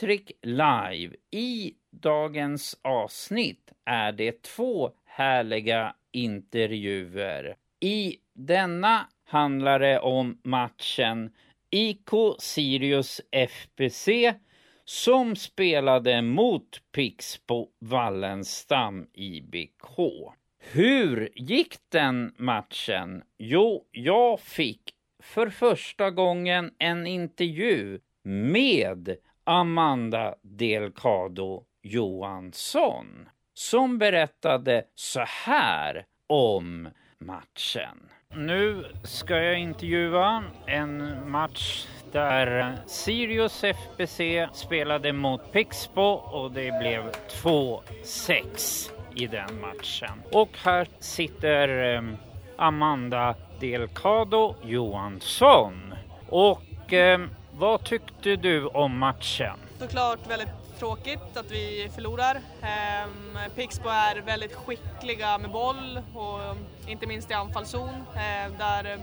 Patrik Live. I dagens avsnitt är det två härliga intervjuer. I denna handlar det om matchen IK Sirius FBC som spelade mot Pixbo Wallenstam IBK. Hur gick den matchen? Jo, jag fick för första gången en intervju med Amanda Delcado Johansson som berättade så här om matchen. Nu ska jag intervjua en match där Sirius FBC spelade mot Pixbo och det blev 2-6 i den matchen. Och här sitter ehm, Amanda Delcado Johansson. Och ehm, vad tyckte du om matchen? Såklart väldigt tråkigt att vi förlorar. Ehm, Pixbo är väldigt skickliga med boll och inte minst i anfallszon eh, där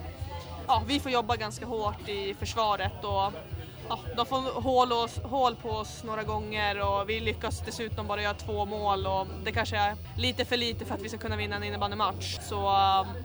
ja, vi får jobba ganska hårt i försvaret och ja, de får hål, oss, hål på oss några gånger och vi lyckas dessutom bara göra två mål och det kanske är lite för lite för att vi ska kunna vinna en innebandymatch. Så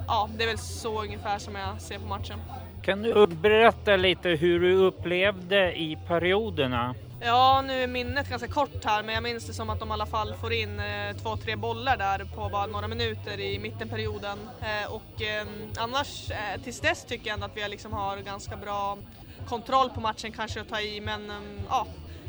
ja, det är väl så ungefär som jag ser på matchen. Kan du berätta lite hur du upplevde i perioderna? Ja, nu är minnet ganska kort här, men jag minns det som att de i alla fall får in eh, två, tre bollar där på bara några minuter i mittenperioden. Eh, och eh, annars, eh, tills dess tycker jag ändå att vi liksom har ganska bra kontroll på matchen, kanske att ta i, men eh, ja,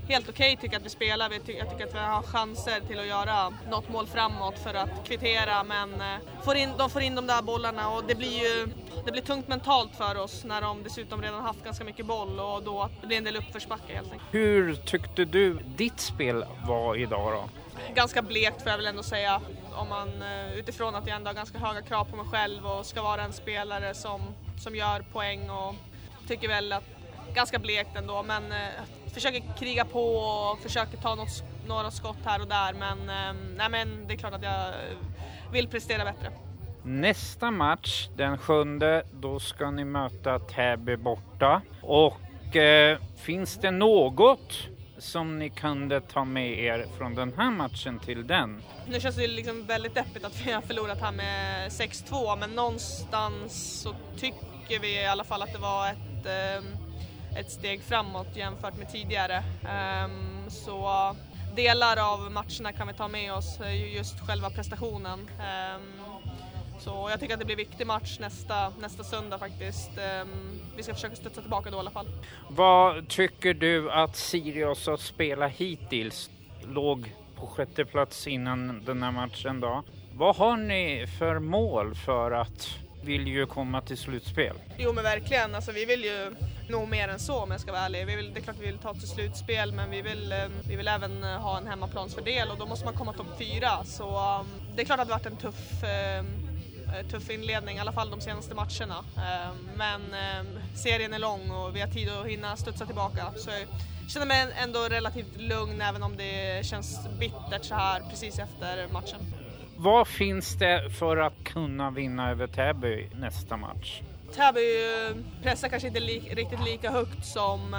helt okej okay, tycker jag att vi spelar. Jag tycker att vi har chanser till att göra något mål framåt för att kvittera, men eh, får in, de får in de där bollarna och det blir ju det blir tungt mentalt för oss när de dessutom redan haft ganska mycket boll och då det blir en del uppförsbacke helt enkelt. Hur tyckte du ditt spel var idag då? Ganska blekt får jag väl ändå säga. Om man, utifrån att jag ändå har ganska höga krav på mig själv och ska vara en spelare som, som gör poäng och tycker väl att ganska blekt ändå men eh, försöker kriga på och försöker ta något, några skott här och där men, eh, nej, men det är klart att jag vill prestera bättre. Nästa match, den sjunde, då ska ni möta Täby borta. Och eh, finns det något som ni kunde ta med er från den här matchen till den? Nu känns det liksom väldigt deppigt att vi har förlorat här med 6-2 men någonstans så tycker vi i alla fall att det var ett, eh, ett steg framåt jämfört med tidigare. Ehm, så delar av matcherna kan vi ta med oss, just själva prestationen. Ehm, så jag tycker att det blir en viktig match nästa, nästa söndag faktiskt. Ehm, vi ska försöka studsa tillbaka då i alla fall. Vad tycker du att Sirius har spelat hittills? Låg på sjätte plats innan den här matchen då. Vad har ni för mål för att vill ju komma till slutspel? Jo men verkligen, alltså vi vill ju nå mer än så om jag ska vara ärlig. Vi vill, det är klart vi vill ta till slutspel men vi vill, eh, vi vill även eh, ha en hemmaplansfördel och då måste man komma topp fyra. Så ehm, det är klart att det har varit en tuff ehm, eh, tuff inledning, i alla fall de senaste matcherna. Ehm, men serien är lång och vi har tid att hinna studsa tillbaka. Så jag känner mig ändå relativt lugn även om det känns bittert så här precis efter matchen. Vad finns det för att kunna vinna över Täby nästa match? Täby pressar kanske inte li riktigt lika högt som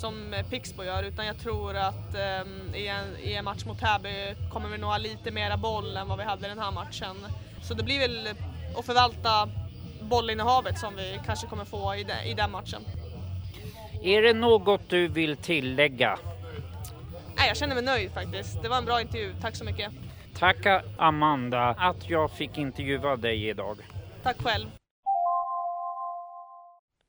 som Pixbo gör utan jag tror att um, i, en, i en match mot Täby kommer vi nog ha lite mera boll än vad vi hade i den här matchen. Så det blir väl att förvalta bollinnehavet som vi kanske kommer få i, de, i den matchen. Är det något du vill tillägga? Nej, jag känner mig nöjd faktiskt. Det var en bra intervju. Tack så mycket. Tack Amanda att jag fick intervjua dig idag. Tack själv.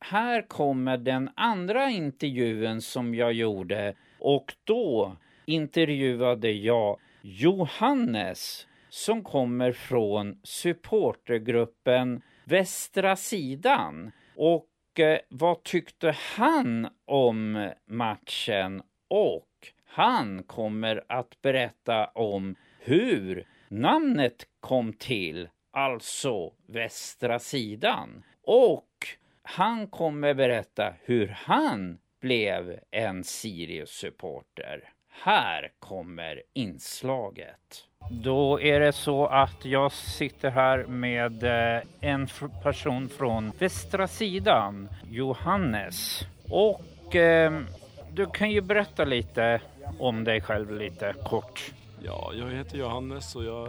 Här kommer den andra intervjun som jag gjorde och då intervjuade jag Johannes som kommer från supportergruppen Västra sidan. Och Och eh, vad tyckte han om matchen? Och han kommer att berätta om hur namnet kom till, alltså Västra sidan. Och han kommer berätta hur han blev en Sirius-supporter. Här kommer inslaget. Då är det så att jag sitter här med eh, en person från västra sidan, Johannes. Och eh, du kan ju berätta lite om dig själv lite kort. Ja, jag heter Johannes och jag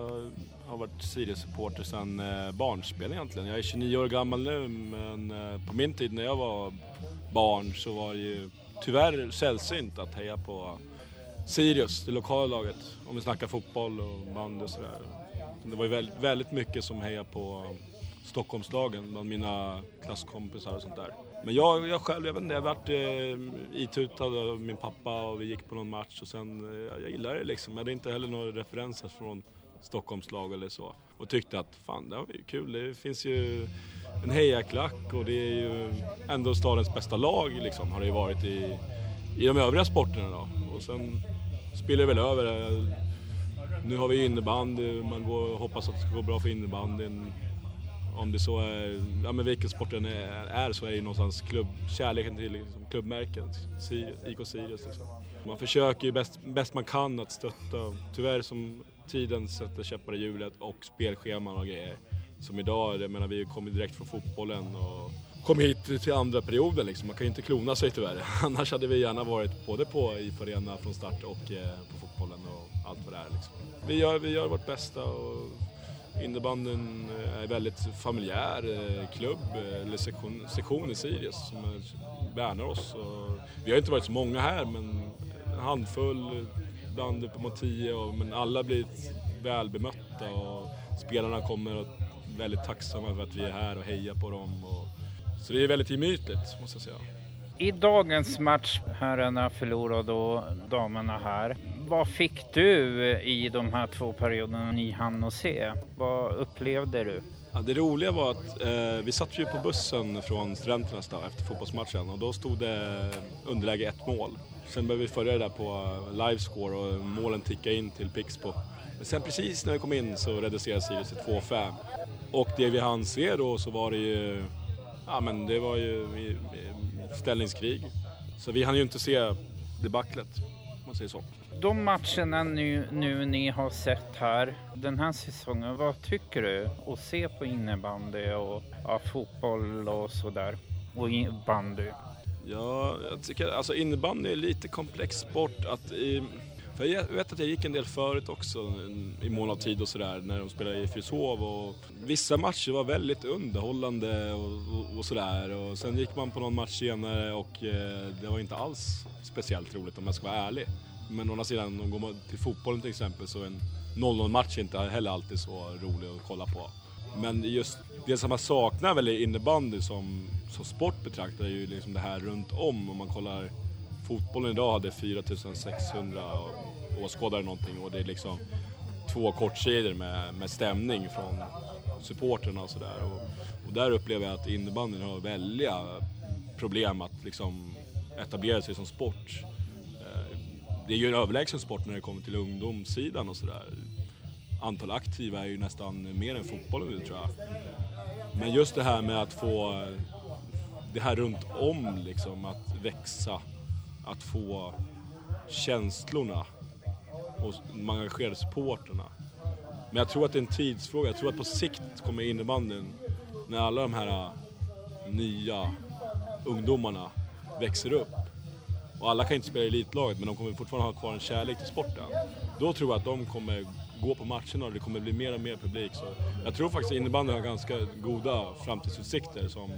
har varit Sirius-supporter sedan eh, barnspel egentligen. Jag är 29 år gammal nu men eh, på min tid när jag var barn så var det ju tyvärr sällsynt att heja på Sirius, det lokala laget. Om vi snackar fotboll och bandy. och sådär. Det var ju väldigt, väldigt mycket som hejade på Stockholmslagen bland mina klasskompisar och sånt där. Men jag, jag själv, jag vet inte, jag vart eh, itutad av min pappa och vi gick på någon match och sen, eh, jag gillade det liksom. Jag hade inte heller några referenser från Stockholmslag eller så. Och tyckte att fan, det var ju kul. Det finns ju en hejaklack och det är ju ändå stadens bästa lag liksom, har det ju varit i, i de övriga sporterna då. Och sen spiller det väl över. Nu har vi innebandy, man går, hoppas att det ska gå bra för innebandyn. Om det så är, ja men vilken sport den är, är så är det ju någonstans klubb, kärleken till liksom, klubbmärket, IK Sirius liksom. Man försöker ju bäst, bäst man kan att stötta. Tyvärr som tiden sätter käppar i hjulet och spelscheman och grejer. Som idag, jag menar vi kommer direkt från fotbollen och kom hit till andra perioden liksom. Man kan ju inte klona sig tyvärr. Annars hade vi gärna varit både på IF Arena från start och eh, på fotbollen och allt vad det är liksom. Vi gör, vi gör vårt bästa och innebandyn eh, är en väldigt familjär eh, klubb, eh, eller sektion, sektion i Sirius som värnar oss. Och vi har inte varit så många här men en handfull, ibland uppemot tio, och, men alla blir välbemötta och spelarna kommer väldigt tacksamma för att vi är här och hejar på dem. Och, så det är väldigt gemytligt måste jag säga. I dagens match, herrarna förlorade och damerna här. Vad fick du i de här två perioderna ni hann att se? Vad upplevde du? Ja, det roliga var att eh, vi satt ju på bussen från Studenternas dag efter fotbollsmatchen och då stod det underläge ett mål. Sen började vi följa det där på livescore och målen tickade in till Pixbo. Men sen precis när vi kom in så reducerades Sirius till 2-5. Och det vi hann se då så var det ju, ja men det var ju ställningskrig. Så vi hann ju inte se debaclet, om man säger så. De matcherna nu, nu ni har sett här den här säsongen, vad tycker du? Att se på innebandy och ja, fotboll och sådär. Och bandy. Ja, jag tycker alltså innebandy är lite komplex sport. Att i, för jag vet att jag gick en del förut också i mån av tid och sådär när de spelade i Fyrishov och vissa matcher var väldigt underhållande och, och, och, sådär och sen gick man på någon match senare och eh, det var inte alls speciellt roligt om jag ska vara ärlig. Men å andra sidan, om man går till fotbollen till exempel så är en 0-0 match inte heller alltid så rolig att kolla på. Men just det som man saknar väl i innebandy som, som sport betraktar är ju liksom det här runt om. Om man kollar fotbollen idag hade 4600 åskådare någonting och det är liksom två kortsidor med, med stämning från supporterna och sådär. Och, och, där upplever jag att innebandyn har väldiga problem att liksom etablera sig som sport. Det är ju en överlägsen sport när det kommer till ungdomssidan och sådär. Antal aktiva är ju nästan mer än fotbollen nu tror jag. Men just det här med att få det här runt om liksom, att växa att få känslorna hos de engagerade supporterna. Men jag tror att det är en tidsfråga. Jag tror att på sikt kommer innebandyn, när alla de här nya ungdomarna växer upp och alla kan inte spela i elitlaget men de kommer fortfarande ha kvar en kärlek till sporten. Då tror jag att de kommer gå på matcherna och det kommer bli mer och mer publik. Så jag tror faktiskt att innebandyn har ganska goda framtidsutsikter som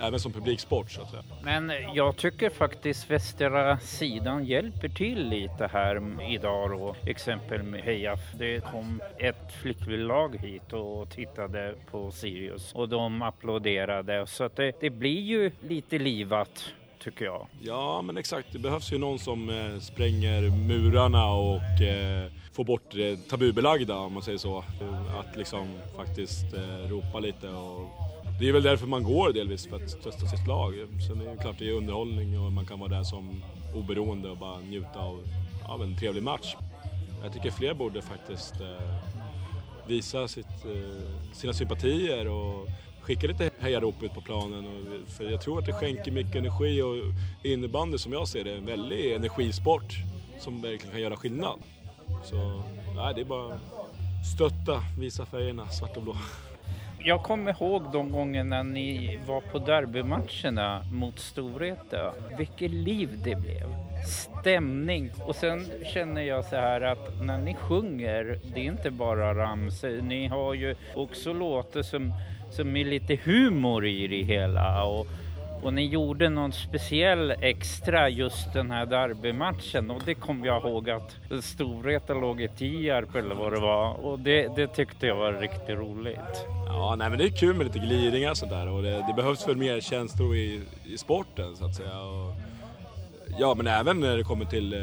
även som publiksport så att säga. Men jag tycker faktiskt västra sidan hjälper till lite här idag då. Exempel med Hejaf. Det kom ett flicklag hit och tittade på Sirius och de applåderade så att det, det blir ju lite livat tycker jag. Ja, men exakt. Det behövs ju någon som eh, spränger murarna och eh, får bort det tabubelagda om man säger så. Att liksom faktiskt eh, ropa lite och det är väl därför man går delvis, för att testa sitt lag. Sen är det klart det är underhållning och man kan vara där som oberoende och bara njuta av, av en trevlig match. Jag tycker fler borde faktiskt eh, visa sitt, eh, sina sympatier och skicka lite hejarop ut på planen. Och, för jag tror att det skänker mycket energi och innebandy som jag ser det är en väldig energisport som verkligen kan göra skillnad. Så nej, det är bara stötta, visa färgerna, svart och blå. Jag kommer ihåg de gångerna ni var på derbymatcherna mot Storvreta. Vilket liv det blev! Stämning! Och sen känner jag så här att när ni sjunger, det är inte bara ramsor. Ni har ju också låtar som, som är lite humor i det hela. Och, och ni gjorde någon speciell extra just den här derbymatchen och det kommer jag ihåg att Storvreta låg i Tierp eller vad det var och det, det tyckte jag var riktigt roligt. Ja, nej, men det är kul med lite gliringar och sådär och det, det, behövs väl mer känslor i, i sporten så att säga. Och, ja, men även när det kommer till eh,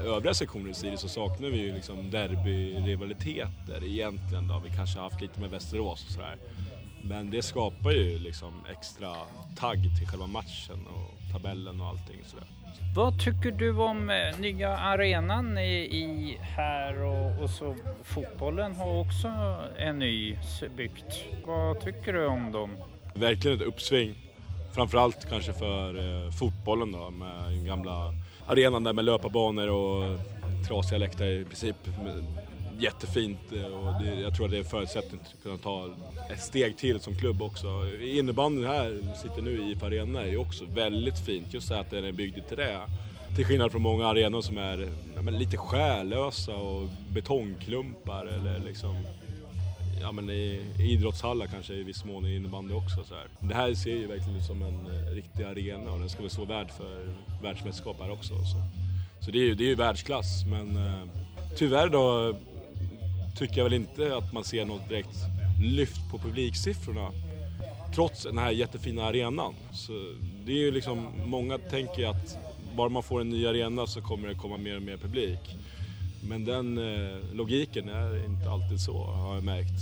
övriga sektioner i Sirius så saknar vi ju liksom derbyrivaliteter egentligen då. Vi kanske har haft lite med Västerås och sådär. Men det skapar ju liksom extra tagg till själva matchen och tabellen och allting sådär. Vad tycker du om eh, nya arenan i, i här och, och, så fotbollen har också en ny byggt. Vad tycker du om dem? Verkligen ett uppsving. Framförallt kanske för eh, fotbollen då med den gamla arenan där med löparbanor och trasiga läktare i princip jättefint eh, och det, jag tror att det är en förutsättning att kunna ta ett steg till som klubb också. Innebandyn här, sitter nu i IF Arena, är också väldigt fint. Just det att den är byggd i trä. Till skillnad från många arenor som är ja, lite själlösa och betongklumpar eller liksom ja, men i, idrottshallar kanske i viss mån i innebandy också. Så här. Det här ser ju verkligen ut som en eh, riktig arena och den ska väl stå värd för världsmästerskap här också. Så, så det är ju det är världsklass men eh, tyvärr då tycker jag väl inte att man ser något direkt lyft på publiksiffrorna. Trots den här jättefina arenan. Så det är ju liksom, många tänker att bara man får en ny arena så kommer det komma mer och mer publik. Men den eh, logiken är inte alltid så har jag märkt.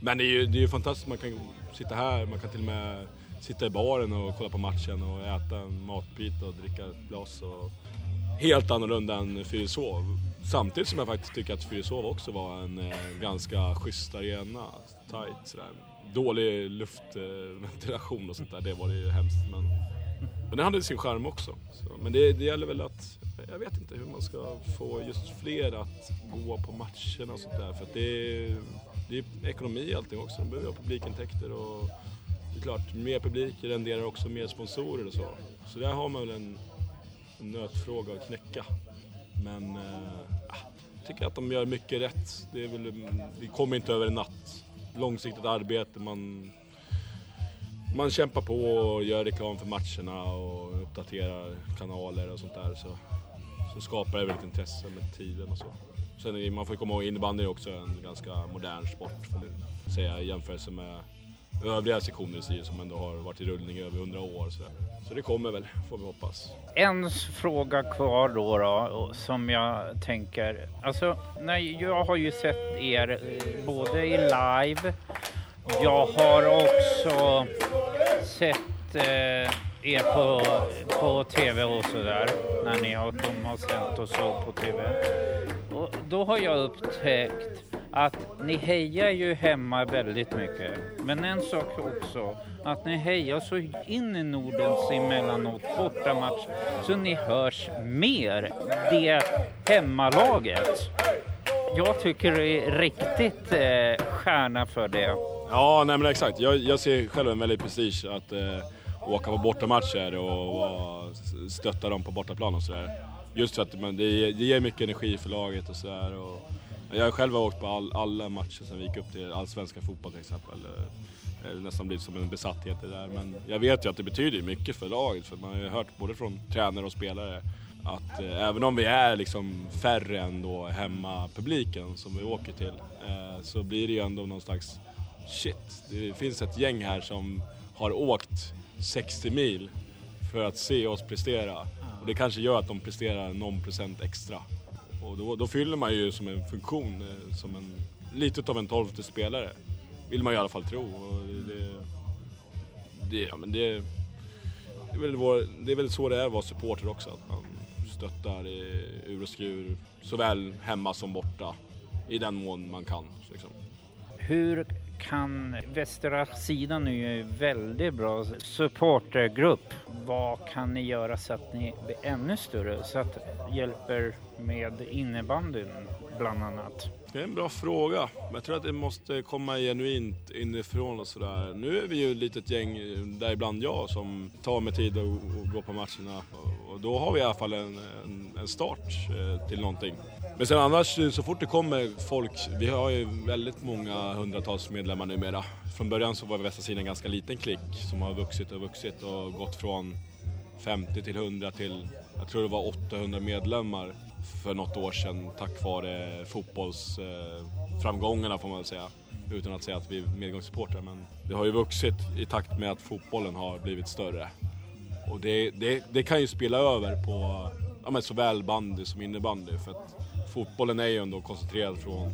Men det är ju, det är ju fantastiskt, man kan sitta här, man kan till och med sitta i baren och kolla på matchen och äta en matbit och dricka ett glas. Och helt annorlunda än Fyrishov. Samtidigt som jag faktiskt tycker att Fyrishov också var en eh, ganska schysst arena. Tight sådär. Dålig luftventilation eh, och sånt där, det var det ju hemskt. Men, men det hade sin charm också. Så, men det, det gäller väl att, jag vet inte hur man ska få just fler att gå på matcherna och sånt där. För att det är, det är ekonomi allting också. De behöver ha publikintäkter och det är klart, mer publik renderar också mer sponsorer och så. Så där har man väl en, en nötfråga att knäcka. Men eh, ah, jag tycker att de gör mycket rätt. Det är väl, vi kommer inte över en natt. Långsiktigt arbete, man, man kämpar på och gör reklam för matcherna och uppdaterar kanaler och sånt där. Så, så skapar det väl ett intresse med tiden och så. Sen är, man får komma ihåg innebandy är också en ganska modern sport får man säga i jämförelse med övriga sektioner i Sirius som ändå har varit i rullning i över 100 år. Så, så det kommer väl, får vi hoppas. En fråga kvar då, då som jag tänker. Alltså, nej, jag har ju sett er eh, både i live. Jag har också sett eh, er på, på tv och sådär. När ni har, de har sänt och så på tv. Och då har jag upptäckt att ni hejar ju hemma väldigt mycket. Men en sak också, att ni hejar så in i Nordens emellanåt bortamatch så ni hörs mer, det hemmalaget. Jag tycker det är riktigt eh, stjärna för det. Ja, nej men exakt. Jag, jag ser själv en väldig prestige att eh, åka på bortamatcher och, och stötta dem på bortaplan och sådär. Just för att men det, det ger mycket energi för laget och sådär. Jag har själv åkt på all, alla matcher sen vi gick upp till allsvenska fotboll till exempel. Eh, det har nästan blivit som en besatthet det där. Men jag vet ju att det betyder mycket för laget. För man har ju hört både från tränare och spelare att eh, även om vi är liksom färre än då hemmapubliken som vi åker till eh, så blir det ju ändå någon slags shit. Det finns ett gäng här som har åkt 60 mil för att se oss prestera. Och det kanske gör att de presterar någon procent extra. Och då, då fyller man ju som en funktion, eh, som en, lite av en tolfte spelare. vill man ju i alla fall tro. Och det, det, ja, men det, det, är väl vår, det är väl så det är att vara supporter också. Att man stöttar i ur och skur, såväl hemma som borta. I den mån man kan. Liksom. Hur kan västra sidan är ju en väldigt bra supportergrupp. Vad kan ni göra så att ni blir ännu större? Så att hjälper med innebandyn bland annat. Det är en bra fråga. Jag tror att det måste komma genuint inifrån och sådär. Nu är vi ju ett litet gäng, däribland jag, som tar med tid att gå på matcherna. Och då har vi i alla fall en, en, en start eh, till någonting. Men sen annars, eh, så fort det kommer folk, vi har ju väldigt många hundratals medlemmar numera. Från början så var Västra sidan en ganska liten klick som har vuxit och vuxit och gått från 50 till 100 till, jag tror det var 800 medlemmar för något år sedan tack vare fotbollsframgångarna eh, får man väl säga. Utan att säga att vi är medgångssupportrar men det har ju vuxit i takt med att fotbollen har blivit större. Och det, det, det kan ju spela över på ja, men såväl bandy som innebandy för att fotbollen är ju ändå koncentrerad från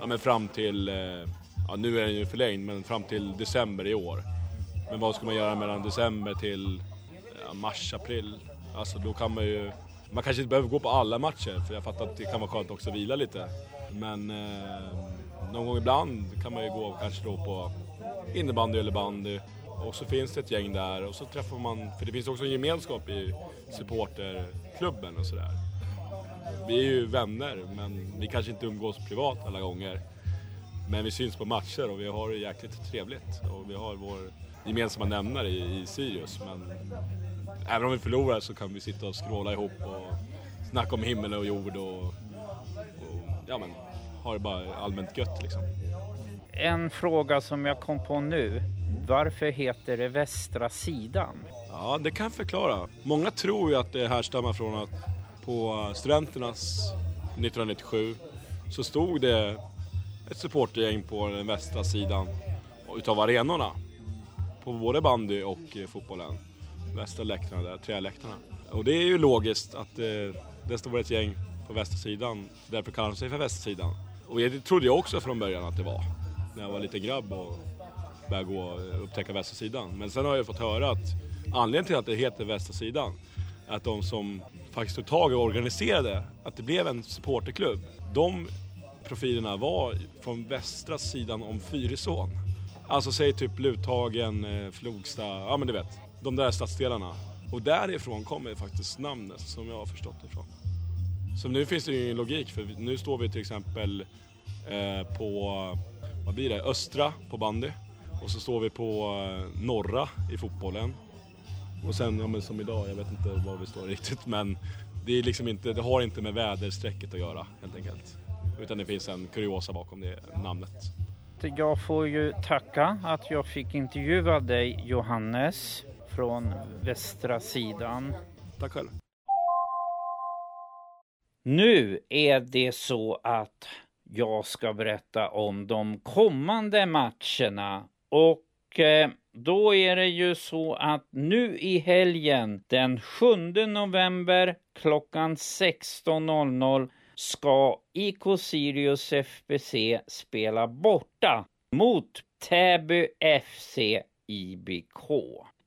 ja, men fram till, eh, ja, nu är den ju förlängd, men fram till december i år. Men vad ska man göra mellan december till ja, mars, april? Alltså då kan man ju, man kanske inte behöver gå på alla matcher för jag fattar att det kan vara skönt också att vila lite. Men eh, någon gång ibland kan man ju gå kanske då på innebandy eller bandy och så finns det ett gäng där och så träffar man, för det finns också en gemenskap i supporterklubben och sådär. Vi är ju vänner men vi kanske inte umgås privat alla gånger. Men vi syns på matcher och vi har det jäkligt trevligt och vi har vår gemensamma nämnare i, i Sirius. Men även om vi förlorar så kan vi sitta och skråla ihop och snacka om himmel och jord och, och ja men ha det bara allmänt gött liksom. En fråga som jag kom på nu. Varför heter det västra sidan? Ja, det kan jag förklara. Många tror ju att det härstammar från att på Studenternas 1997 så stod det ett supportergäng på den västra sidan utav arenorna. På både bandy och eh, fotbollen. Västra läktarna där, träläktarna. Och det är ju logiskt att eh, det står ett gäng på västra sidan, därför kallar de sig för Västra sidan. Och det trodde jag också från början att det var. När jag var liten grabb och började gå och upptäcka västra sidan. Men sen har jag fått höra att anledningen till att det heter västra sidan är att de som faktiskt tog tag i och organiserade att det blev en supporterklubb. De profilerna var från västra sidan om Fyrisån. Alltså säg typ Luthagen, eh, Flogsta, ja men du vet. De där stadsdelarna. Och därifrån kommer faktiskt namnet som jag har förstått det ifrån. Så nu finns det ju ingen logik för nu står vi till exempel eh, på, vad blir det, östra på bandy. Och så står vi på eh, norra i fotbollen. Och sen, ja men som idag, jag vet inte var vi står riktigt men det, är liksom inte, det har inte med väderstrecket att göra helt enkelt. Utan det finns en kuriosa bakom det namnet. Jag får ju tacka att jag fick intervjua dig Johannes från västra sidan. Tack själv. Nu är det så att jag ska berätta om de kommande matcherna och Eh, då är det ju så att nu i helgen den 7 november klockan 16.00 ska IK Sirius FBC spela borta mot Täby FC IBK.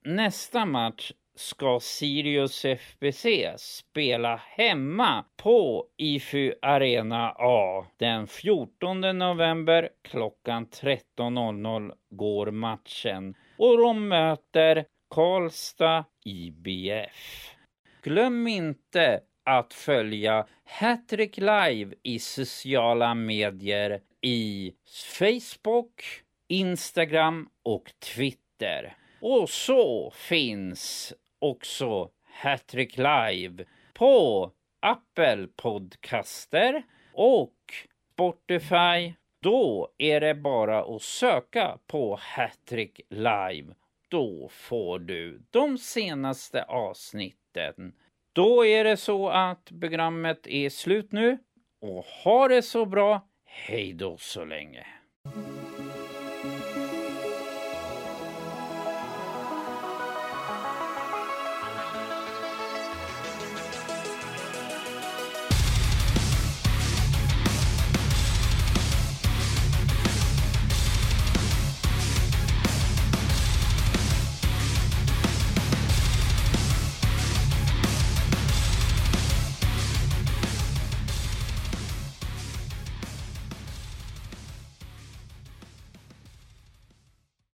Nästa match ska Sirius FBC spela hemma på IFU Arena A. Den 14 november klockan 13.00 går matchen och de möter Karlstad IBF. Glöm inte att följa Hattrick Live i sociala medier i Facebook, Instagram och Twitter. Och så finns också Hattrick Live på Apple Podcaster och Spotify. Då är det bara att söka på Hattrick Live. Då får du de senaste avsnitten. Då är det så att programmet är slut nu och ha det så bra. Hej då så länge.